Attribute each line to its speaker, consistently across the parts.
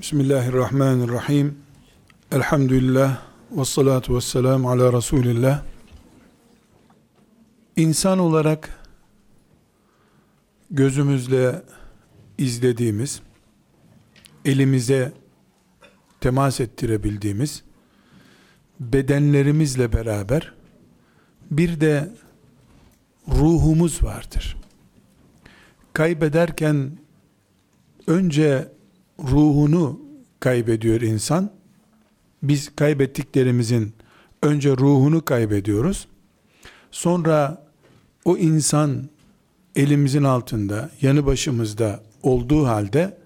Speaker 1: Bismillahirrahmanirrahim. Elhamdülillah ve salatu ve selamu ala Resulillah. İnsan olarak gözümüzle izlediğimiz, elimize temas ettirebildiğimiz, bedenlerimizle beraber bir de ruhumuz vardır. Kaybederken önce ruhunu kaybediyor insan. Biz kaybettiklerimizin önce ruhunu kaybediyoruz. Sonra o insan elimizin altında, yanı başımızda olduğu halde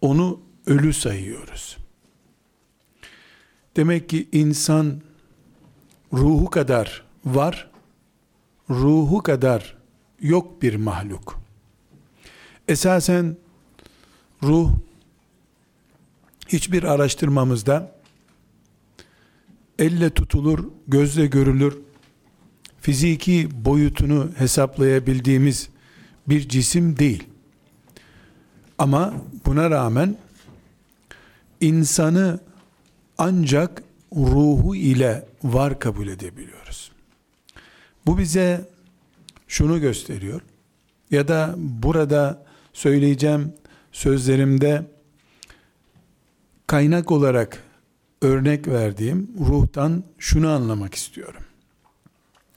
Speaker 1: onu ölü sayıyoruz. Demek ki insan ruhu kadar var, ruhu kadar yok bir mahluk. Esasen ruh hiçbir araştırmamızda elle tutulur, gözle görülür, fiziki boyutunu hesaplayabildiğimiz bir cisim değil. Ama buna rağmen insanı ancak ruhu ile var kabul edebiliyoruz. Bu bize şunu gösteriyor ya da burada söyleyeceğim sözlerimde kaynak olarak örnek verdiğim ruhtan şunu anlamak istiyorum.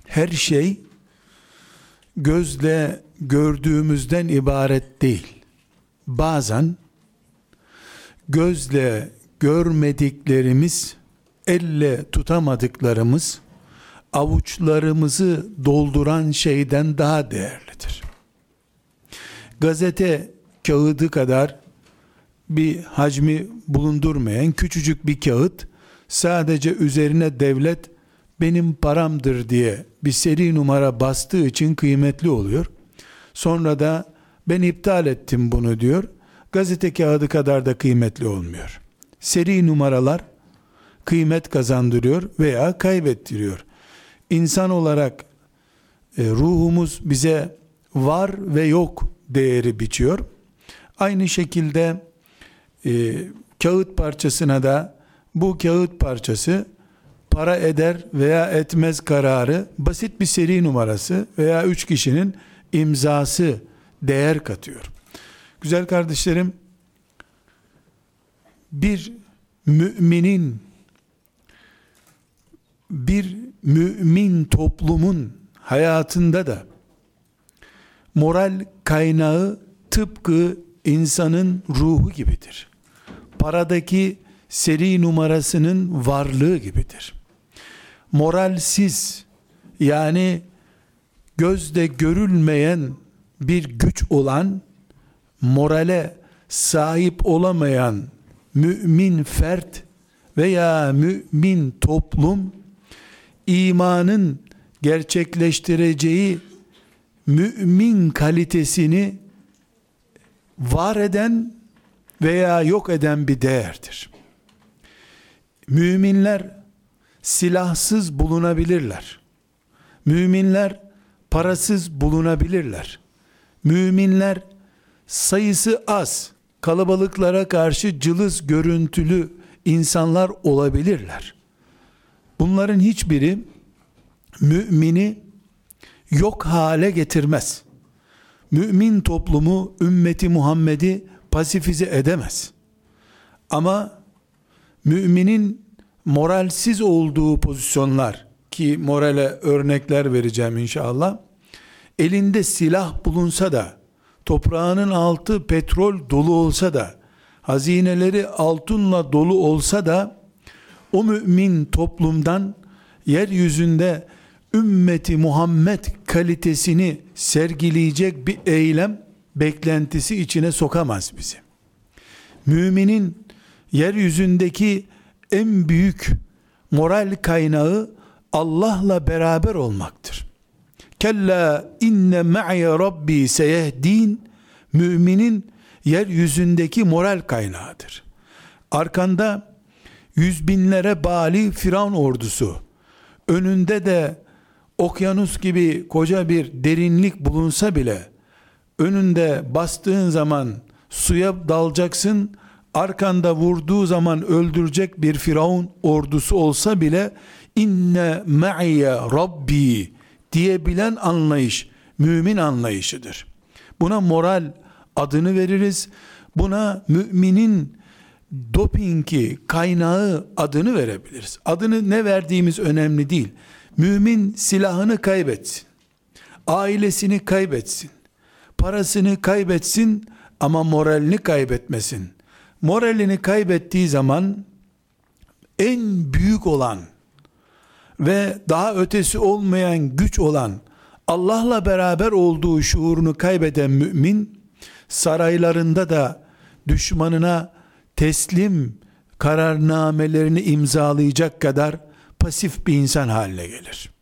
Speaker 1: Her şey gözle gördüğümüzden ibaret değil. Bazen gözle görmediklerimiz, elle tutamadıklarımız avuçlarımızı dolduran şeyden daha değerlidir. Gazete kağıdı kadar bir hacmi bulundurmayan küçücük bir kağıt sadece üzerine devlet benim paramdır diye bir seri numara bastığı için kıymetli oluyor. Sonra da ben iptal ettim bunu diyor. Gazete kağıdı kadar da kıymetli olmuyor. Seri numaralar kıymet kazandırıyor veya kaybettiriyor. İnsan olarak e, ruhumuz bize var ve yok değeri biçiyor. Aynı şekilde e, kağıt parçasına da bu kağıt parçası para eder veya etmez kararı basit bir seri numarası veya üç kişinin imzası değer katıyor. Güzel kardeşlerim bir müminin bir mümin toplumun hayatında da moral kaynağı tıpkı insanın ruhu gibidir paradaki seri numarasının varlığı gibidir. Moralsiz yani gözde görülmeyen bir güç olan morale sahip olamayan mümin fert veya mümin toplum imanın gerçekleştireceği mümin kalitesini var eden veya yok eden bir değerdir. Müminler silahsız bulunabilirler. Müminler parasız bulunabilirler. Müminler sayısı az, kalabalıklara karşı cılız görüntülü insanlar olabilirler. Bunların hiçbiri mümini yok hale getirmez. Mümin toplumu, ümmeti Muhammed'i pasifize edemez. Ama müminin moralsiz olduğu pozisyonlar ki morale örnekler vereceğim inşallah. Elinde silah bulunsa da toprağının altı petrol dolu olsa da hazineleri altınla dolu olsa da o mümin toplumdan yeryüzünde ümmeti Muhammed kalitesini sergileyecek bir eylem beklentisi içine sokamaz bizi. Müminin yeryüzündeki en büyük moral kaynağı Allah'la beraber olmaktır. Kella inne ma'i rabbi seyehdin müminin yeryüzündeki moral kaynağıdır. Arkanda yüz binlere bali Firavun ordusu, önünde de okyanus gibi koca bir derinlik bulunsa bile önünde bastığın zaman suya dalacaksın arkanda vurduğu zaman öldürecek bir Firavun ordusu olsa bile inne ma'iye rabbi diyebilen anlayış mümin anlayışıdır. Buna moral adını veririz. Buna müminin dopingi, kaynağı adını verebiliriz. Adını ne verdiğimiz önemli değil. Mümin silahını kaybetsin. Ailesini kaybetsin. Parasını kaybetsin ama moralini kaybetmesin. Moralini kaybettiği zaman en büyük olan ve daha ötesi olmayan güç olan Allah'la beraber olduğu şuurunu kaybeden mümin saraylarında da düşmanına teslim kararnamelerini imzalayacak kadar pasif bir insan haline gelir.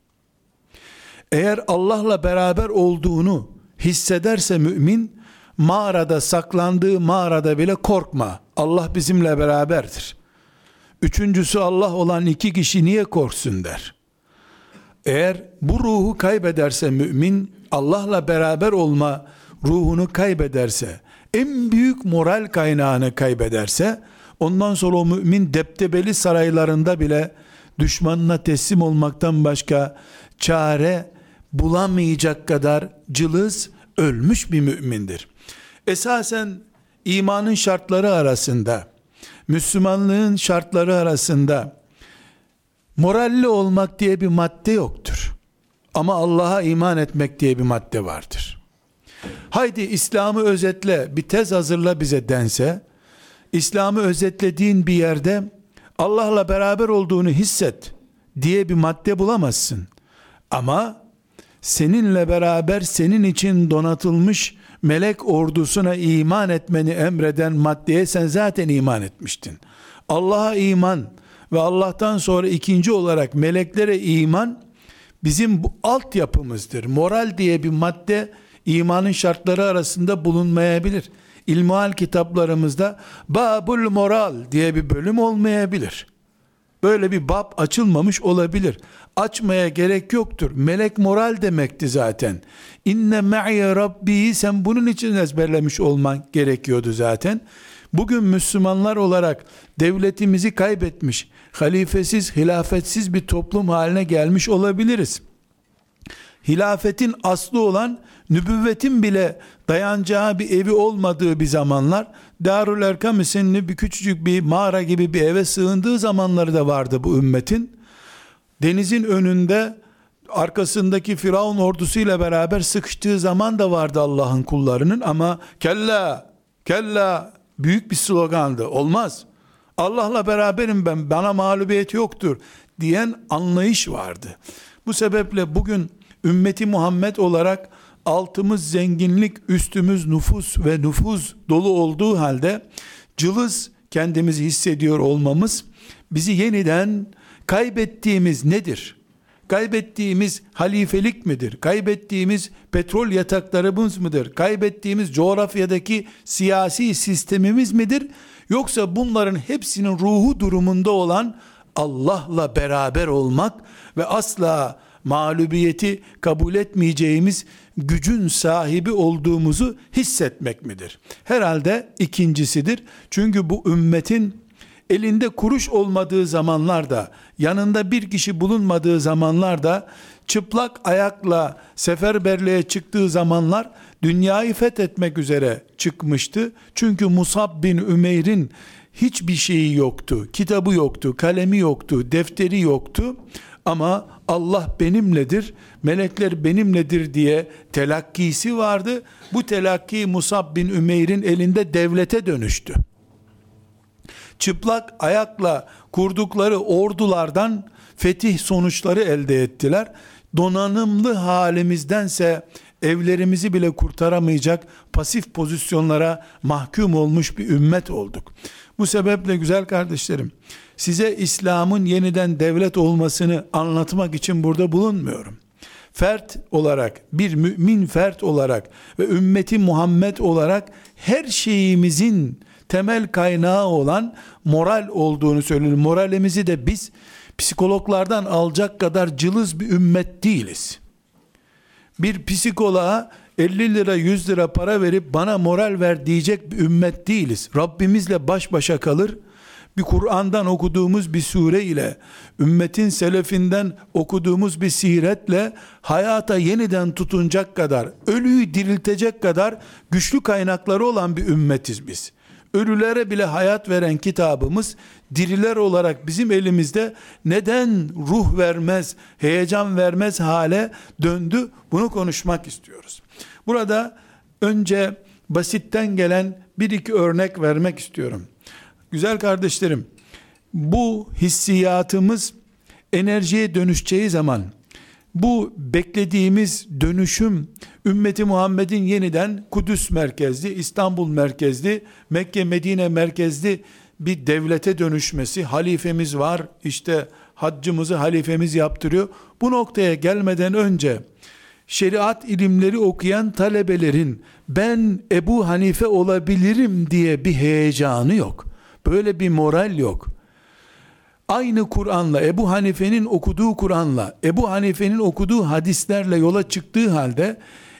Speaker 1: Eğer Allah'la beraber olduğunu hissederse mümin mağarada saklandığı mağarada bile korkma. Allah bizimle beraberdir. Üçüncüsü Allah olan iki kişi niye korksun der. Eğer bu ruhu kaybederse mümin Allah'la beraber olma ruhunu kaybederse en büyük moral kaynağını kaybederse ondan sonra o mümin deptebeli saraylarında bile düşmanına teslim olmaktan başka çare bulamayacak kadar cılız ölmüş bir mümindir. Esasen imanın şartları arasında Müslümanlığın şartları arasında moralli olmak diye bir madde yoktur. Ama Allah'a iman etmek diye bir madde vardır. Haydi İslam'ı özetle bir tez hazırla bize dense, İslam'ı özetlediğin bir yerde Allah'la beraber olduğunu hisset diye bir madde bulamazsın. Ama seninle beraber senin için donatılmış melek ordusuna iman etmeni emreden maddeye sen zaten iman etmiştin. Allah'a iman ve Allah'tan sonra ikinci olarak meleklere iman bizim bu altyapımızdır. Moral diye bir madde imanın şartları arasında bulunmayabilir. İlmihal kitaplarımızda Babul Moral diye bir bölüm olmayabilir. Böyle bir bab açılmamış olabilir. Açmaya gerek yoktur. Melek moral demekti zaten. İnne me'ye rabbi sen bunun için ezberlemiş olman gerekiyordu zaten. Bugün Müslümanlar olarak devletimizi kaybetmiş, halifesiz, hilafetsiz bir toplum haline gelmiş olabiliriz. Hilafetin aslı olan nübüvvetin bile dayanacağı bir evi olmadığı bir zamanlar Darül Erkam isimli bir küçücük bir mağara gibi bir eve sığındığı zamanları da vardı bu ümmetin. Denizin önünde arkasındaki Firavun ordusuyla beraber sıkıştığı zaman da vardı Allah'ın kullarının ama kella kella büyük bir slogandı. Olmaz. Allah'la beraberim ben. Bana mağlubiyet yoktur diyen anlayış vardı. Bu sebeple bugün ümmeti Muhammed olarak altımız zenginlik, üstümüz nüfus ve nüfuz dolu olduğu halde cılız kendimizi hissediyor olmamız bizi yeniden kaybettiğimiz nedir? Kaybettiğimiz halifelik midir? Kaybettiğimiz petrol yataklarımız mıdır? Kaybettiğimiz coğrafyadaki siyasi sistemimiz midir? Yoksa bunların hepsinin ruhu durumunda olan Allah'la beraber olmak ve asla mağlubiyeti kabul etmeyeceğimiz gücün sahibi olduğumuzu hissetmek midir? Herhalde ikincisidir. Çünkü bu ümmetin elinde kuruş olmadığı zamanlarda, yanında bir kişi bulunmadığı zamanlarda, çıplak ayakla seferberliğe çıktığı zamanlar dünyayı fethetmek üzere çıkmıştı. Çünkü Musab bin Ümeyr'in hiçbir şeyi yoktu. Kitabı yoktu, kalemi yoktu, defteri yoktu. Ama Allah benimledir, melekler benimledir diye telakkisi vardı. Bu telakki Musab bin Ümeyr'in elinde devlete dönüştü. Çıplak ayakla kurdukları ordulardan fetih sonuçları elde ettiler. Donanımlı halimizdense evlerimizi bile kurtaramayacak pasif pozisyonlara mahkum olmuş bir ümmet olduk. Bu sebeple güzel kardeşlerim, size İslam'ın yeniden devlet olmasını anlatmak için burada bulunmuyorum. Fert olarak, bir mümin fert olarak ve ümmeti Muhammed olarak her şeyimizin temel kaynağı olan moral olduğunu söylüyorum. Moralimizi de biz psikologlardan alacak kadar cılız bir ümmet değiliz. Bir psikoloğa 50 lira 100 lira para verip bana moral ver diyecek bir ümmet değiliz. Rabbimizle baş başa kalır. Bir Kur'an'dan okuduğumuz bir sure ile ümmetin selefinden okuduğumuz bir siretle hayata yeniden tutunacak kadar, ölüyü diriltecek kadar güçlü kaynakları olan bir ümmetiz biz. Ölülere bile hayat veren kitabımız diriler olarak bizim elimizde neden ruh vermez, heyecan vermez hale döndü? Bunu konuşmak istiyoruz. Burada önce basitten gelen bir iki örnek vermek istiyorum. Güzel kardeşlerim, bu hissiyatımız enerjiye dönüşeceği zaman bu beklediğimiz dönüşüm ümmeti Muhammed'in yeniden Kudüs merkezli, İstanbul merkezli, Mekke Medine merkezli bir devlete dönüşmesi, halifemiz var, işte haccımızı halifemiz yaptırıyor. Bu noktaya gelmeden önce şeriat ilimleri okuyan talebelerin ben Ebu Hanife olabilirim diye bir heyecanı yok. Böyle bir moral yok. Aynı Kur'an'la Ebu Hanife'nin okuduğu Kur'an'la Ebu Hanife'nin okuduğu hadislerle yola çıktığı halde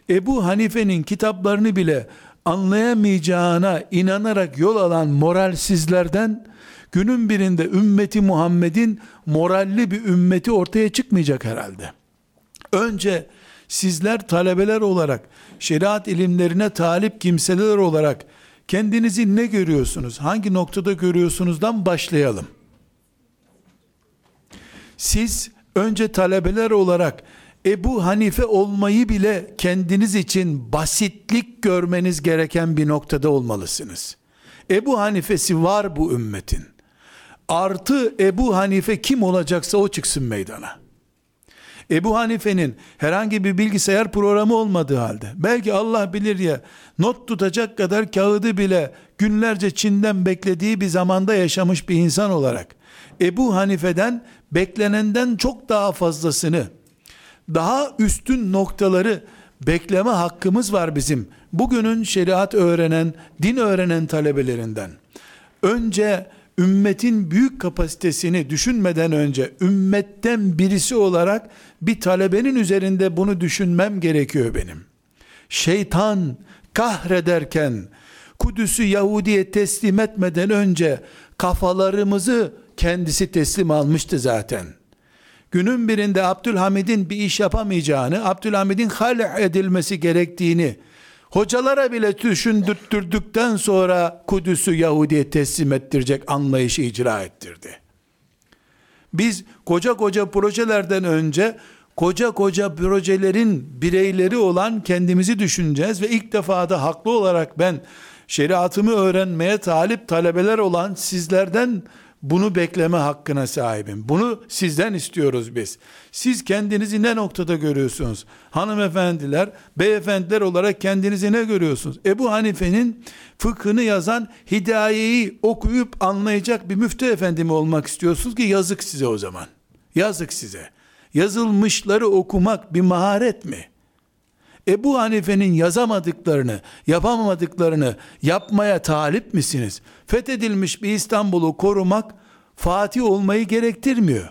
Speaker 1: Ebu Hanife'nin kitaplarını bile anlayamayacağına inanarak yol alan moralsizlerden günün birinde ümmeti Muhammed'in moralli bir ümmeti ortaya çıkmayacak herhalde. Önce sizler talebeler olarak, şeriat ilimlerine talip kimseler olarak kendinizi ne görüyorsunuz, hangi noktada görüyorsunuzdan başlayalım. Siz önce talebeler olarak Ebu Hanife olmayı bile kendiniz için basitlik görmeniz gereken bir noktada olmalısınız. Ebu Hanife'si var bu ümmetin. Artı Ebu Hanife kim olacaksa o çıksın meydana. Ebu Hanife'nin herhangi bir bilgisayar programı olmadığı halde, belki Allah bilir ya, not tutacak kadar kağıdı bile günlerce Çin'den beklediği bir zamanda yaşamış bir insan olarak, Ebu Hanife'den beklenenden çok daha fazlasını, daha üstün noktaları bekleme hakkımız var bizim. Bugünün şeriat öğrenen, din öğrenen talebelerinden. Önce ümmetin büyük kapasitesini düşünmeden önce ümmetten birisi olarak bir talebenin üzerinde bunu düşünmem gerekiyor benim. Şeytan kahrederken Kudüs'ü Yahudi'ye teslim etmeden önce kafalarımızı kendisi teslim almıştı zaten. Günün birinde Abdülhamid'in bir iş yapamayacağını, Abdülhamid'in hal edilmesi gerektiğini hocalara bile düşündürttürdükten sonra Kudüs'ü Yahudi'ye teslim ettirecek anlayışı icra ettirdi. Biz koca koca projelerden önce koca koca projelerin bireyleri olan kendimizi düşüneceğiz ve ilk defa da haklı olarak ben şeriatımı öğrenmeye talip talebeler olan sizlerden bunu bekleme hakkına sahibim. Bunu sizden istiyoruz biz. Siz kendinizi ne noktada görüyorsunuz? Hanımefendiler, beyefendiler olarak kendinizi ne görüyorsunuz? Ebu Hanife'nin fıkhını yazan hidayeyi okuyup anlayacak bir müftü efendi mi olmak istiyorsunuz ki yazık size o zaman. Yazık size. Yazılmışları okumak bir maharet mi? Ebu Hanife'nin yazamadıklarını, yapamadıklarını yapmaya talip misiniz? Fethedilmiş bir İstanbul'u korumak Fatih olmayı gerektirmiyor.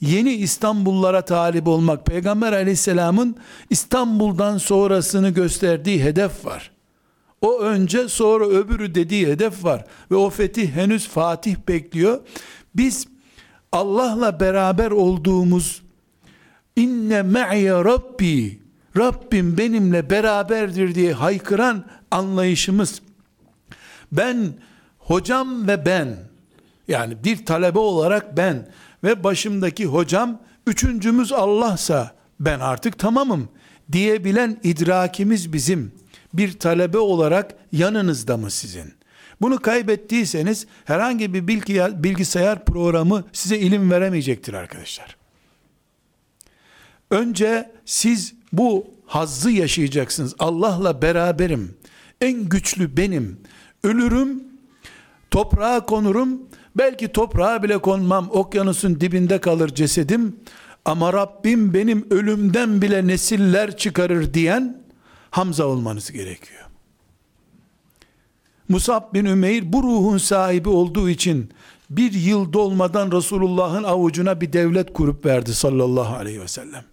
Speaker 1: Yeni İstanbullara talip olmak Peygamber aleyhisselamın İstanbul'dan sonrasını gösterdiği hedef var. O önce sonra öbürü dediği hedef var ve o fetih henüz Fatih bekliyor. Biz Allah'la beraber olduğumuz inne me'ye rabbi Rabbim benimle beraberdir diye haykıran anlayışımız ben hocam ve ben yani bir talebe olarak ben ve başımdaki hocam üçüncümüz Allah'sa ben artık tamamım diyebilen idrakimiz bizim bir talebe olarak yanınızda mı sizin? Bunu kaybettiyseniz herhangi bir bilgisayar programı size ilim veremeyecektir arkadaşlar. Önce siz bu hazzı yaşayacaksınız. Allah'la beraberim. En güçlü benim. Ölürüm, toprağa konurum. Belki toprağa bile konmam. Okyanusun dibinde kalır cesedim. Ama Rabbim benim ölümden bile nesiller çıkarır diyen Hamza olmanız gerekiyor. Musab bin Ümeyr bu ruhun sahibi olduğu için bir yıl dolmadan Resulullah'ın avucuna bir devlet kurup verdi sallallahu aleyhi ve sellem.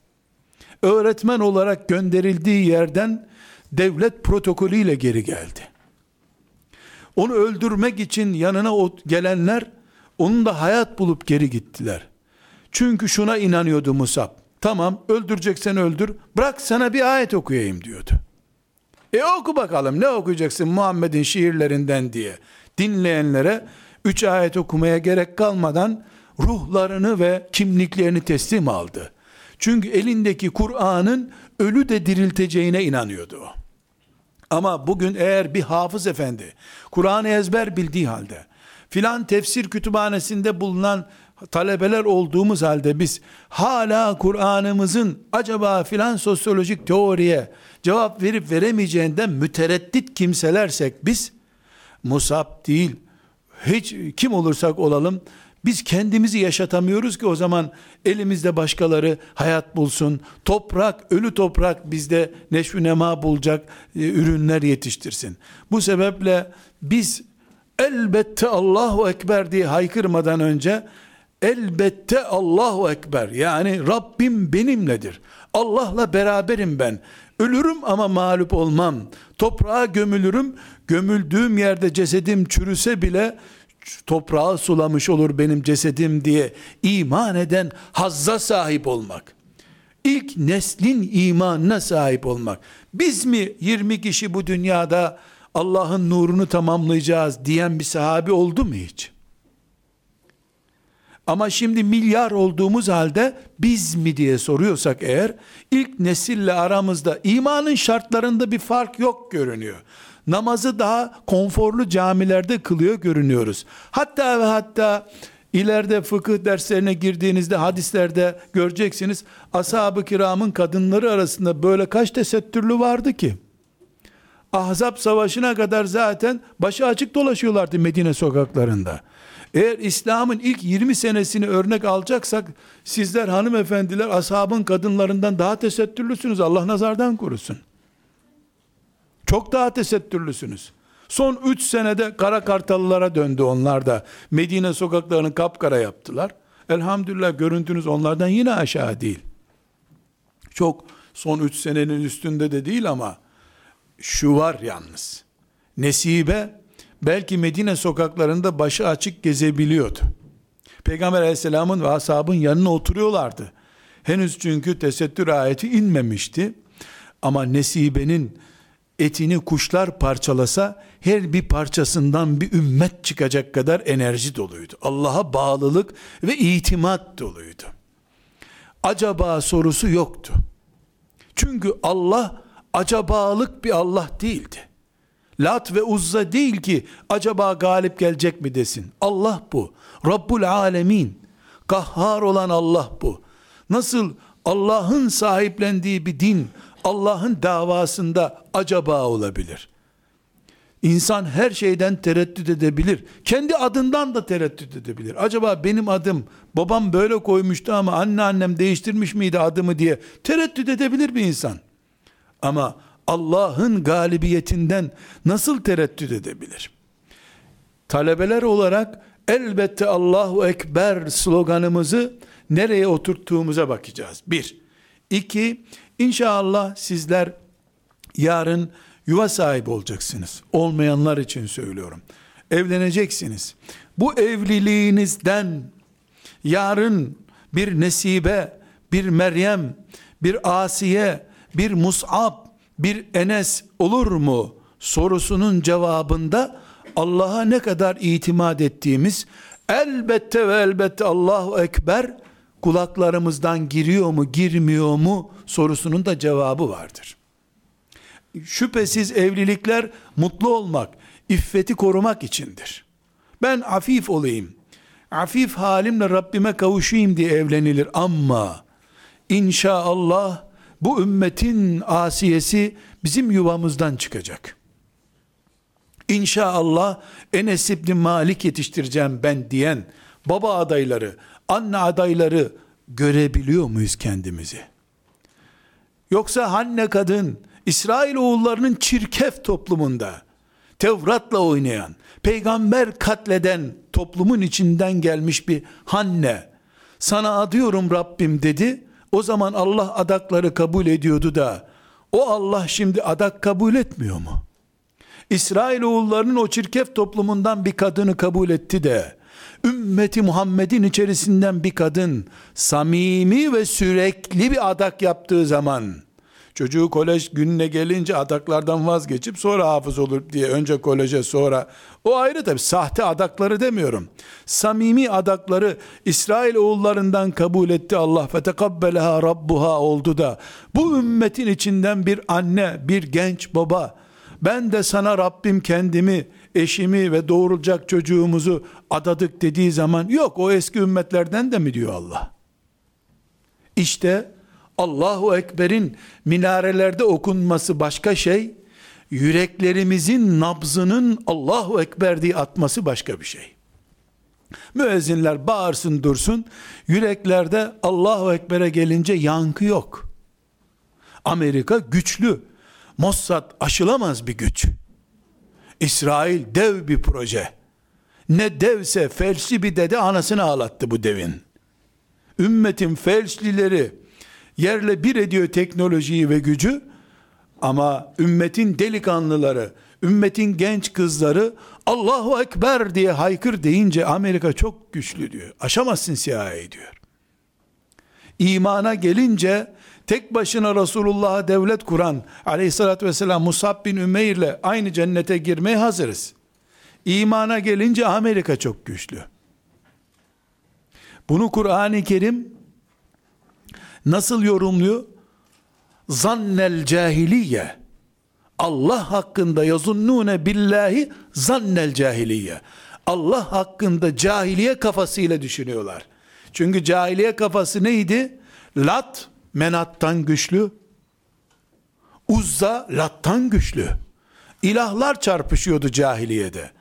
Speaker 1: Öğretmen olarak gönderildiği yerden devlet protokolüyle geri geldi. Onu öldürmek için yanına gelenler onun da hayat bulup geri gittiler. Çünkü şuna inanıyordu Musab. Tamam öldüreceksen öldür. Bırak sana bir ayet okuyayım diyordu. E oku bakalım ne okuyacaksın Muhammed'in şiirlerinden diye. Dinleyenlere üç ayet okumaya gerek kalmadan ruhlarını ve kimliklerini teslim aldı. Çünkü elindeki Kur'an'ın ölü de dirilteceğine inanıyordu o. Ama bugün eğer bir hafız efendi Kur'an'ı ezber bildiği halde filan tefsir kütüphanesinde bulunan talebeler olduğumuz halde biz hala Kur'an'ımızın acaba filan sosyolojik teoriye cevap verip veremeyeceğinden mütereddit kimselersek biz Musab değil hiç kim olursak olalım biz kendimizi yaşatamıyoruz ki o zaman elimizde başkaları hayat bulsun. Toprak, ölü toprak bizde neşvi nema bulacak e, ürünler yetiştirsin. Bu sebeple biz elbette Allahu Ekber diye haykırmadan önce elbette Allahu Ekber yani Rabbim benimledir. Allah'la beraberim ben. Ölürüm ama mağlup olmam. Toprağa gömülürüm. Gömüldüğüm yerde cesedim çürüse bile toprağı sulamış olur benim cesedim diye iman eden hazza sahip olmak. İlk neslin imanına sahip olmak. Biz mi 20 kişi bu dünyada Allah'ın nurunu tamamlayacağız diyen bir sahabi oldu mu hiç? Ama şimdi milyar olduğumuz halde biz mi diye soruyorsak eğer ilk nesille aramızda imanın şartlarında bir fark yok görünüyor. Namazı daha konforlu camilerde kılıyor görünüyoruz. Hatta ve hatta ileride fıkıh derslerine girdiğinizde hadislerde göreceksiniz. Ashab-ı kiramın kadınları arasında böyle kaç tesettürlü vardı ki? Ahzab savaşına kadar zaten başı açık dolaşıyorlardı Medine sokaklarında. Eğer İslam'ın ilk 20 senesini örnek alacaksak sizler hanımefendiler ashabın kadınlarından daha tesettürlüsünüz. Allah nazardan korusun. Çok daha tesettürlüsünüz. Son 3 senede kara kartallara döndü onlar da. Medine sokaklarını kapkara yaptılar. Elhamdülillah görüntünüz onlardan yine aşağı değil. Çok son 3 senenin üstünde de değil ama şu var yalnız. Nesibe belki Medine sokaklarında başı açık gezebiliyordu. Peygamber aleyhisselamın ve ashabın yanına oturuyorlardı. Henüz çünkü tesettür ayeti inmemişti. Ama Nesibe'nin etini kuşlar parçalasa her bir parçasından bir ümmet çıkacak kadar enerji doluydu. Allah'a bağlılık ve itimat doluydu. Acaba sorusu yoktu. Çünkü Allah acabalık bir Allah değildi. Lat ve Uzza değil ki acaba galip gelecek mi desin. Allah bu. Rabbul Alemin. Kahhar olan Allah bu. Nasıl Allah'ın sahiplendiği bir din Allah'ın davasında acaba olabilir? İnsan her şeyden tereddüt edebilir. Kendi adından da tereddüt edebilir. Acaba benim adım babam böyle koymuştu ama anneannem değiştirmiş miydi adımı diye tereddüt edebilir bir insan. Ama Allah'ın galibiyetinden nasıl tereddüt edebilir? Talebeler olarak elbette Allahu Ekber sloganımızı nereye oturttuğumuza bakacağız. Bir. İki, inşallah sizler yarın yuva sahibi olacaksınız. Olmayanlar için söylüyorum. Evleneceksiniz. Bu evliliğinizden yarın bir nesibe, bir Meryem, bir Asiye, bir Mus'ab, bir Enes olur mu sorusunun cevabında Allah'a ne kadar itimat ettiğimiz elbette ve elbette Allahu Ekber kulaklarımızdan giriyor mu girmiyor mu sorusunun da cevabı vardır. Şüphesiz evlilikler mutlu olmak, iffeti korumak içindir. Ben afif olayım, afif halimle Rabbime kavuşayım diye evlenilir ama inşallah bu ümmetin asiyesi bizim yuvamızdan çıkacak. İnşallah Enes İbni Malik yetiştireceğim ben diyen baba adayları, anne adayları görebiliyor muyuz kendimizi? Yoksa anne kadın İsrail oğullarının çirkef toplumunda Tevrat'la oynayan, peygamber katleden toplumun içinden gelmiş bir Hanne sana adıyorum Rabbim dedi O zaman Allah adakları kabul ediyordu da o Allah şimdi adak kabul etmiyor mu? İsrail oğullarının o çirkef toplumundan bir kadını kabul etti de ümmeti Muhammed'in içerisinden bir kadın samimi ve sürekli bir adak yaptığı zaman çocuğu kolej gününe gelince adaklardan vazgeçip sonra hafız olur diye önce koleje sonra o ayrı tabi sahte adakları demiyorum. Samimi adakları İsrail oğullarından kabul etti Allah ve tekabbeleha rabbuha oldu da bu ümmetin içinden bir anne bir genç baba ben de sana Rabbim kendimi eşimi ve doğurulacak çocuğumuzu adadık dediği zaman yok o eski ümmetlerden de mi diyor Allah. İşte Allahu Ekber'in minarelerde okunması başka şey, yüreklerimizin nabzının Allahu Ekber diye atması başka bir şey. Müezzinler bağırsın dursun, yüreklerde Allahu Ekber'e gelince yankı yok. Amerika güçlü, Mossad aşılamaz bir güç. İsrail dev bir proje. Ne devse felçli bir dede anasını ağlattı bu devin. Ümmetin felçlileri yerle bir ediyor teknolojiyi ve gücü ama ümmetin delikanlıları, ümmetin genç kızları Allahu Ekber diye haykır deyince Amerika çok güçlü diyor. Aşamazsın CIA diyor. İmana gelince tek başına Resulullah'a devlet kuran aleyhissalatü vesselam Musab bin Ümeyr ile aynı cennete girmeye hazırız. İmana gelince Amerika çok güçlü. Bunu Kur'an-ı Kerim nasıl yorumluyor? Zannel cahiliye. Allah hakkında yazunnune billahi zannel cahiliye. Allah hakkında cahiliye kafasıyla düşünüyorlar. Çünkü cahiliye kafası neydi? Lat menattan güçlü. Uzza lattan güçlü. İlahlar çarpışıyordu cahiliyede.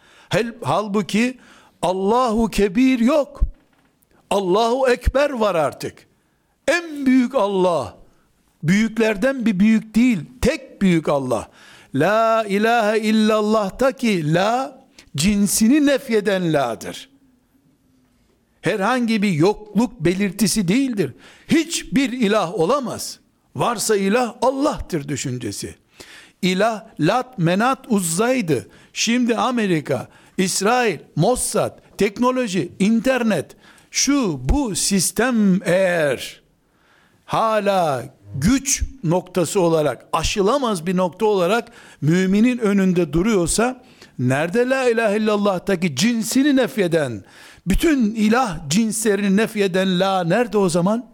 Speaker 1: Halbuki Allahu Kebir yok. Allahu Ekber var artık. En büyük Allah. Büyüklerden bir büyük değil. Tek büyük Allah. La ilahe illallah'ta ki la cinsini nefyeden la'dır. Herhangi bir yokluk belirtisi değildir. Hiçbir ilah olamaz. Varsa ilah Allah'tır düşüncesi. İlah Lat, Menat, Uzza'ydı. Şimdi Amerika, İsrail, Mossad, teknoloji, internet, şu bu sistem eğer hala güç noktası olarak aşılamaz bir nokta olarak müminin önünde duruyorsa nerede la ilahe illallah'taki cinsini nefyeden bütün ilah cinslerini nefyeden la nerede o zaman?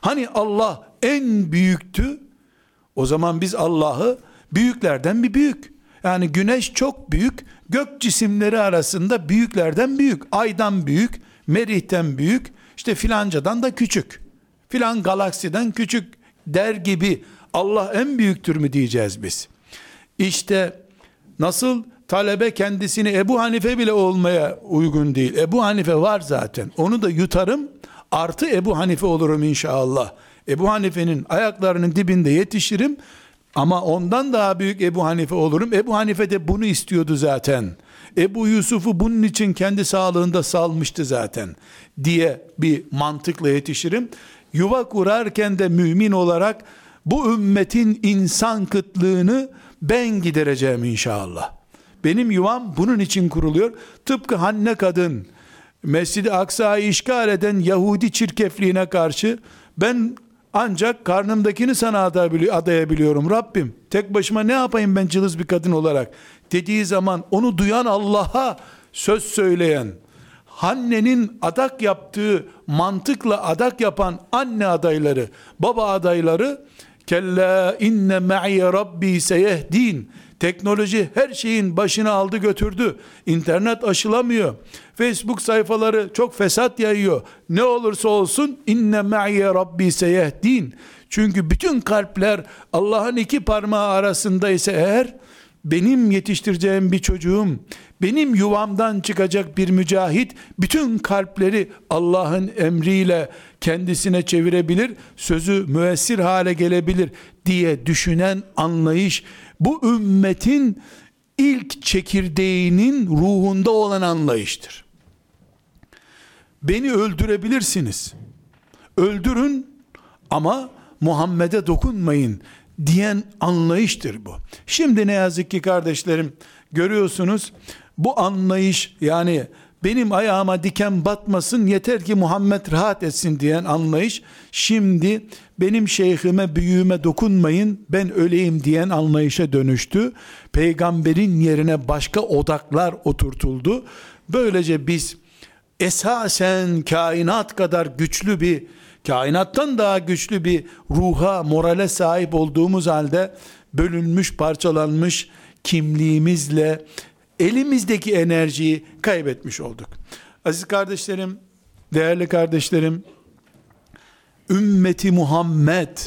Speaker 1: Hani Allah en büyüktü o zaman biz Allah'ı büyüklerden bir büyük yani güneş çok büyük gök cisimleri arasında büyüklerden büyük aydan büyük merihten büyük işte filancadan da küçük filan galaksiden küçük der gibi Allah en büyüktür mü diyeceğiz biz. İşte nasıl talebe kendisini Ebu Hanife bile olmaya uygun değil. Ebu Hanife var zaten. Onu da yutarım artı Ebu Hanife olurum inşallah. Ebu Hanife'nin ayaklarının dibinde yetişirim ama ondan daha büyük Ebu Hanife olurum. Ebu Hanife de bunu istiyordu zaten. Ebu Yusuf'u bunun için kendi sağlığında salmıştı zaten diye bir mantıkla yetişirim yuva kurarken de mümin olarak bu ümmetin insan kıtlığını ben gidereceğim inşallah. Benim yuvam bunun için kuruluyor. Tıpkı Hanne kadın Mescid-i Aksa'yı işgal eden Yahudi çirkefliğine karşı ben ancak karnımdakini sana adayabiliyorum Rabbim. Tek başıma ne yapayım ben cılız bir kadın olarak dediği zaman onu duyan Allah'a söz söyleyen Hanne'nin adak yaptığı mantıkla adak yapan anne adayları, baba adayları kella inne ma'i rabbi seyehdin teknoloji her şeyin başını aldı götürdü. İnternet aşılamıyor. Facebook sayfaları çok fesat yayıyor. Ne olursa olsun inne ma'i rabbi seyehdin. Çünkü bütün kalpler Allah'ın iki parmağı arasında ise eğer benim yetiştireceğim bir çocuğum, benim yuvamdan çıkacak bir mücahit, bütün kalpleri Allah'ın emriyle kendisine çevirebilir, sözü müessir hale gelebilir diye düşünen anlayış, bu ümmetin ilk çekirdeğinin ruhunda olan anlayıştır. Beni öldürebilirsiniz. öldürün ama Muhammed'e dokunmayın diyen anlayıştır bu. Şimdi ne yazık ki kardeşlerim görüyorsunuz bu anlayış yani benim ayağıma diken batmasın yeter ki Muhammed rahat etsin diyen anlayış şimdi benim şeyhime büyüğüme dokunmayın ben öleyim diyen anlayışa dönüştü. Peygamberin yerine başka odaklar oturtuldu. Böylece biz esasen kainat kadar güçlü bir kainattan daha güçlü bir ruha, morale sahip olduğumuz halde bölünmüş, parçalanmış kimliğimizle elimizdeki enerjiyi kaybetmiş olduk. Aziz kardeşlerim, değerli kardeşlerim, ümmeti Muhammed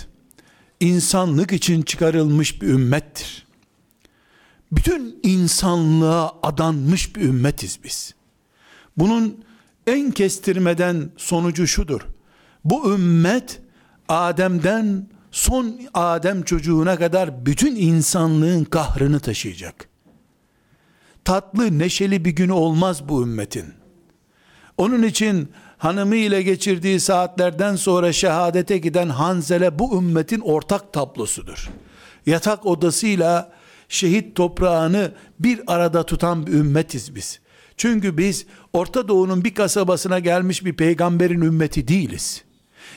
Speaker 1: insanlık için çıkarılmış bir ümmettir. Bütün insanlığa adanmış bir ümmetiz biz. Bunun en kestirmeden sonucu şudur. Bu ümmet Adem'den son Adem çocuğuna kadar bütün insanlığın kahrını taşıyacak. Tatlı, neşeli bir günü olmaz bu ümmetin. Onun için hanımı ile geçirdiği saatlerden sonra şehadete giden Hanzele bu ümmetin ortak tablosudur. Yatak odasıyla şehit toprağını bir arada tutan bir ümmetiz biz. Çünkü biz Orta Doğu'nun bir kasabasına gelmiş bir peygamberin ümmeti değiliz.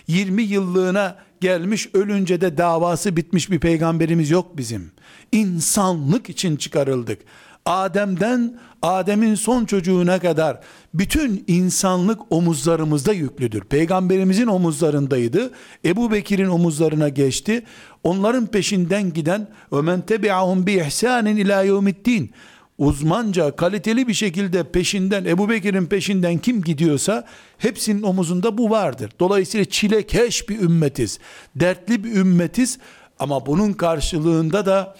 Speaker 1: 20 yıllığına gelmiş ölünce de davası bitmiş bir peygamberimiz yok bizim. İnsanlık için çıkarıldık. Adem'den Adem'in son çocuğuna kadar bütün insanlık omuzlarımızda yüklüdür. Peygamberimizin omuzlarındaydı. Ebu Bekir'in omuzlarına geçti. Onların peşinden giden ve men tebi'ahum bi ihsanin ila uzmanca, kaliteli bir şekilde peşinden, Ebu Bekir'in peşinden kim gidiyorsa hepsinin omuzunda bu vardır. Dolayısıyla çilekeş bir ümmetiz. Dertli bir ümmetiz ama bunun karşılığında da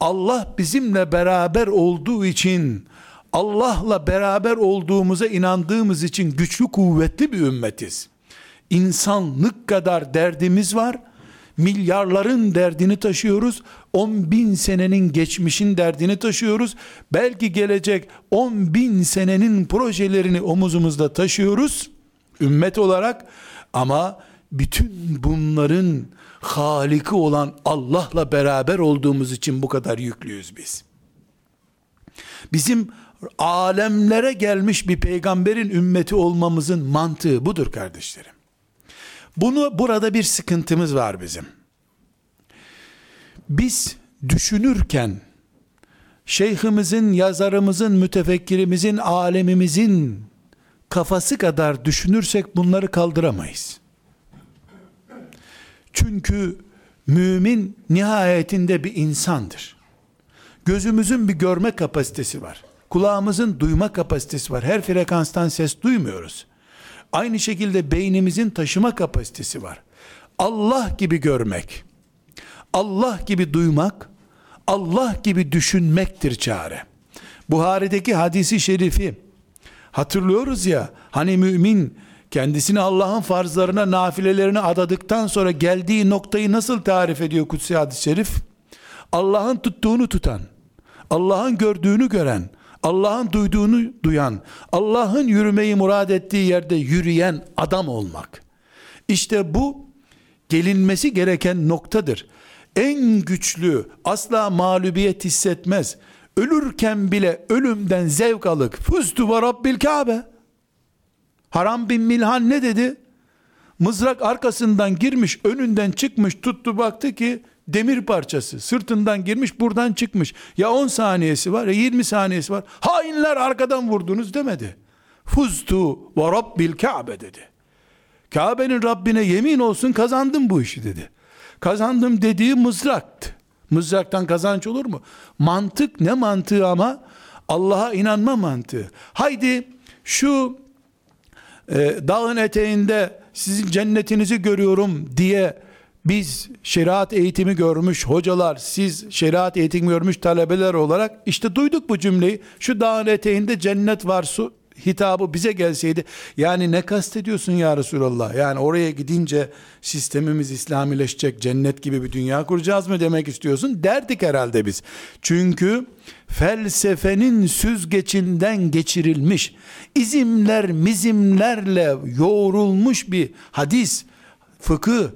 Speaker 1: Allah bizimle beraber olduğu için Allah'la beraber olduğumuza inandığımız için güçlü kuvvetli bir ümmetiz. İnsanlık kadar derdimiz var milyarların derdini taşıyoruz. 10 bin senenin geçmişin derdini taşıyoruz. Belki gelecek 10 bin senenin projelerini omuzumuzda taşıyoruz. Ümmet olarak ama bütün bunların haliki olan Allah'la beraber olduğumuz için bu kadar yüklüyüz biz. Bizim alemlere gelmiş bir peygamberin ümmeti olmamızın mantığı budur kardeşlerim. Bunu burada bir sıkıntımız var bizim. Biz düşünürken şeyhimizin, yazarımızın, mütefekkirimizin, alemimizin kafası kadar düşünürsek bunları kaldıramayız. Çünkü mümin nihayetinde bir insandır. Gözümüzün bir görme kapasitesi var. Kulağımızın duyma kapasitesi var. Her frekanstan ses duymuyoruz. Aynı şekilde beynimizin taşıma kapasitesi var. Allah gibi görmek, Allah gibi duymak, Allah gibi düşünmektir çare. Buhari'deki hadisi şerifi hatırlıyoruz ya, hani mümin kendisini Allah'ın farzlarına, nafilelerine adadıktan sonra geldiği noktayı nasıl tarif ediyor kutsi hadis-i şerif? Allah'ın tuttuğunu tutan, Allah'ın gördüğünü gören, Allah'ın duyduğunu duyan, Allah'ın yürümeyi murad ettiği yerde yürüyen adam olmak. İşte bu gelinmesi gereken noktadır. En güçlü asla mağlubiyet hissetmez. Ölürken bile ölümden zevk alık. Füstü ve Rabbil Kabe. Haram bin Milhan ne dedi? Mızrak arkasından girmiş, önünden çıkmış, tuttu baktı ki demir parçası sırtından girmiş buradan çıkmış. Ya 10 saniyesi var ya 20 saniyesi var. Hainler arkadan vurdunuz demedi. Fuztu ve rabbil Kabe dedi. Kabe'nin Rabbine yemin olsun kazandım bu işi dedi. Kazandım dediği mızraktı. Mızraktan kazanç olur mu? Mantık ne mantığı ama Allah'a inanma mantığı. Haydi şu e, dağın eteğinde sizin cennetinizi görüyorum diye biz şeriat eğitimi görmüş hocalar, siz şeriat eğitimi görmüş talebeler olarak işte duyduk bu cümleyi. Şu dağın eteğinde cennet var su hitabı bize gelseydi. Yani ne kastediyorsun ya Resulallah? Yani oraya gidince sistemimiz İslamileşecek cennet gibi bir dünya kuracağız mı demek istiyorsun? Derdik herhalde biz. Çünkü felsefenin süzgecinden geçirilmiş izimler mizimlerle yoğrulmuş bir hadis fıkıh,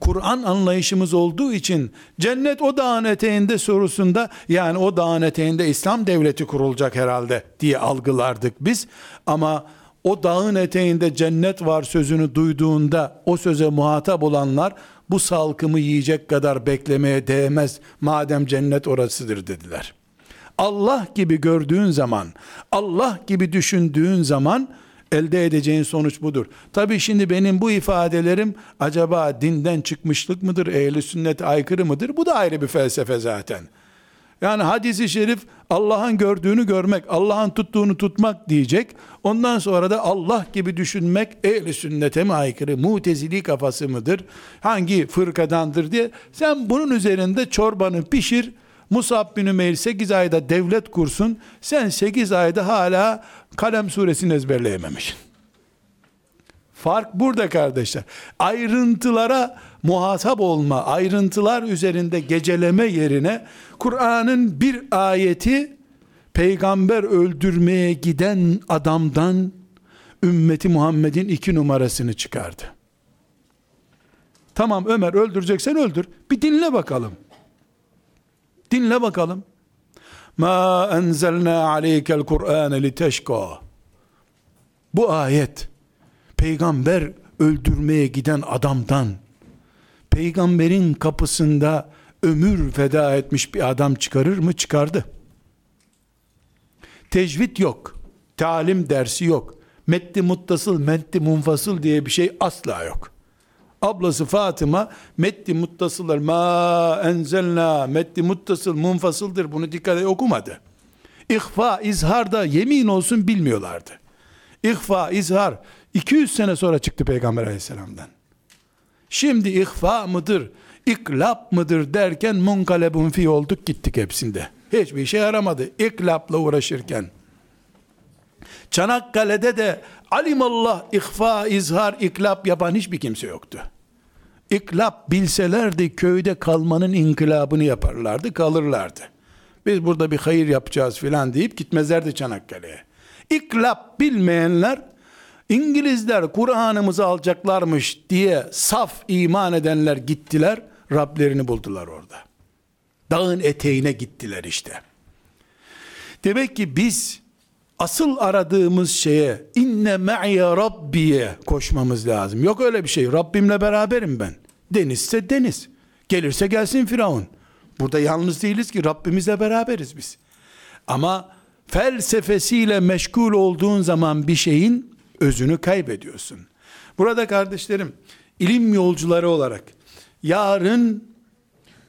Speaker 1: Kur'an anlayışımız olduğu için cennet o dağın eteğinde sorusunda yani o dağın eteğinde İslam devleti kurulacak herhalde diye algılardık biz. Ama o dağın eteğinde cennet var sözünü duyduğunda o söze muhatap olanlar bu salkımı yiyecek kadar beklemeye değmez madem cennet orasıdır dediler. Allah gibi gördüğün zaman, Allah gibi düşündüğün zaman elde edeceğin sonuç budur. Tabi şimdi benim bu ifadelerim acaba dinden çıkmışlık mıdır, ehli sünnet aykırı mıdır? Bu da ayrı bir felsefe zaten. Yani hadisi şerif Allah'ın gördüğünü görmek, Allah'ın tuttuğunu tutmak diyecek. Ondan sonra da Allah gibi düşünmek ehli sünnete mi aykırı, mutezili kafası mıdır, hangi fırkadandır diye. Sen bunun üzerinde çorbanı pişir, Musab bin Ümeyr 8 ayda devlet kursun, sen 8 ayda hala Kalem suresini ezberleyememişsin. Fark burada kardeşler. Ayrıntılara muhatap olma, ayrıntılar üzerinde geceleme yerine Kur'an'ın bir ayeti peygamber öldürmeye giden adamdan ümmeti Muhammed'in iki numarasını çıkardı. Tamam Ömer öldüreceksen öldür. Bir dinle bakalım. Dinle bakalım. Ma enzelna aleykel Kur'ane li teşka. Bu ayet peygamber öldürmeye giden adamdan peygamberin kapısında ömür feda etmiş bir adam çıkarır mı? Çıkardı. Tecvid yok. Talim dersi yok. Metti muttasıl, metti munfasıl diye bir şey asla yok. Ablası Fatıma metti muttasıllar ma enzelna metti muttasıl munfasıldır bunu dikkate okumadı. İhfa izhar da yemin olsun bilmiyorlardı. İhfa izhar 200 sene sonra çıktı Peygamber aleyhisselamdan. Şimdi ihfa mıdır, iklap mıdır derken munkalebun fi olduk gittik hepsinde. Hiçbir işe yaramadı iklapla uğraşırken. Çanakkale'de de alimallah ihfa, izhar, iklap yapan hiçbir kimse yoktu. İklap bilselerdi köyde kalmanın inkılabını yaparlardı, kalırlardı. Biz burada bir hayır yapacağız filan deyip gitmezlerdi Çanakkale'ye. İklap bilmeyenler İngilizler Kur'an'ımızı alacaklarmış diye saf iman edenler gittiler, Rablerini buldular orada. Dağın eteğine gittiler işte. Demek ki biz asıl aradığımız şeye inne me'ye rabbiye koşmamız lazım. Yok öyle bir şey. Rabbimle beraberim ben. Denizse deniz. Gelirse gelsin Firavun. Burada yalnız değiliz ki Rabbimizle beraberiz biz. Ama felsefesiyle meşgul olduğun zaman bir şeyin özünü kaybediyorsun. Burada kardeşlerim ilim yolcuları olarak yarın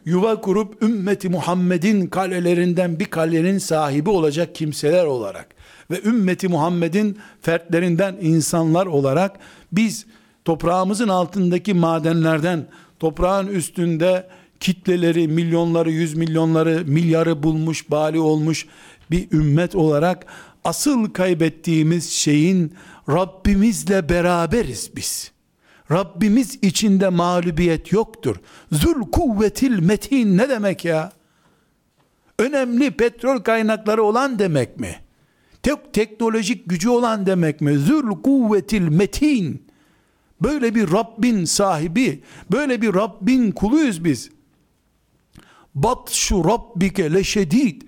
Speaker 1: yuva kurup ümmeti Muhammed'in kalelerinden bir kalenin sahibi olacak kimseler olarak ve ümmeti Muhammed'in fertlerinden insanlar olarak biz toprağımızın altındaki madenlerden toprağın üstünde kitleleri, milyonları, yüz milyonları, milyarı bulmuş, bali olmuş bir ümmet olarak asıl kaybettiğimiz şeyin Rabbimizle beraberiz biz. Rabbimiz içinde mağlubiyet yoktur. Zul kuvvetil metin ne demek ya? Önemli petrol kaynakları olan demek mi? Tek teknolojik gücü olan demek mi? Zul kuvvetil metin. Böyle bir Rabbin sahibi, böyle bir Rabbin kuluyuz biz. Bat şu Rabbike leşedid.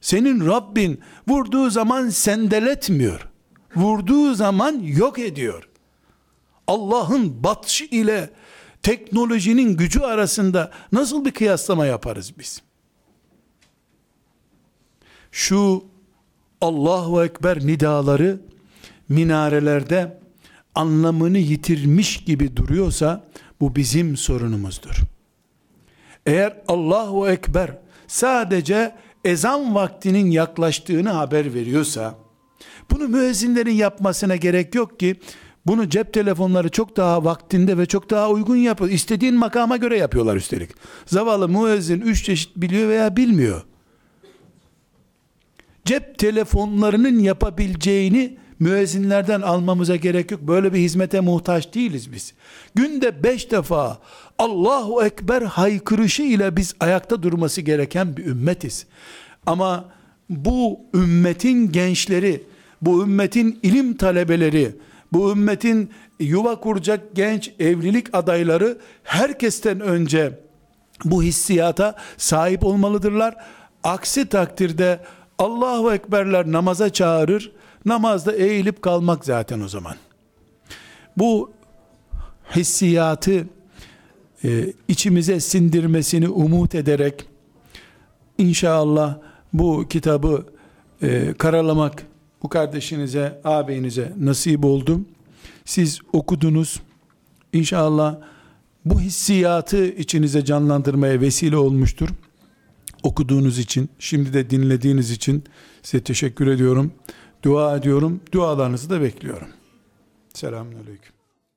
Speaker 1: Senin Rabbin vurduğu zaman sendeletmiyor. Vurduğu zaman yok ediyor. Allah'ın batış ile teknolojinin gücü arasında nasıl bir kıyaslama yaparız biz? Şu Allahu Ekber nidaları minarelerde anlamını yitirmiş gibi duruyorsa bu bizim sorunumuzdur. Eğer Allahu Ekber sadece ezan vaktinin yaklaştığını haber veriyorsa bunu müezzinlerin yapmasına gerek yok ki bunu cep telefonları çok daha vaktinde ve çok daha uygun yapıyor. İstediğin makama göre yapıyorlar üstelik. Zavallı müezzin üç çeşit biliyor veya bilmiyor. Cep telefonlarının yapabileceğini müezzinlerden almamıza gerek yok. Böyle bir hizmete muhtaç değiliz biz. Günde beş defa Allahu Ekber haykırışı ile biz ayakta durması gereken bir ümmetiz. Ama bu ümmetin gençleri, bu ümmetin ilim talebeleri, bu ümmetin yuva kuracak genç evlilik adayları herkesten önce bu hissiyata sahip olmalıdırlar. Aksi takdirde Allahu Ekberler namaza çağırır. Namazda eğilip kalmak zaten o zaman. Bu hissiyatı e, içimize sindirmesini umut ederek inşallah bu kitabı e, karalamak bu kardeşinize, ağabeyinize nasip oldu. Siz okudunuz. İnşallah bu hissiyatı içinize canlandırmaya vesile olmuştur. Okuduğunuz için, şimdi de dinlediğiniz için size teşekkür ediyorum. Dua ediyorum. Dualarınızı da bekliyorum. Selamünaleyküm.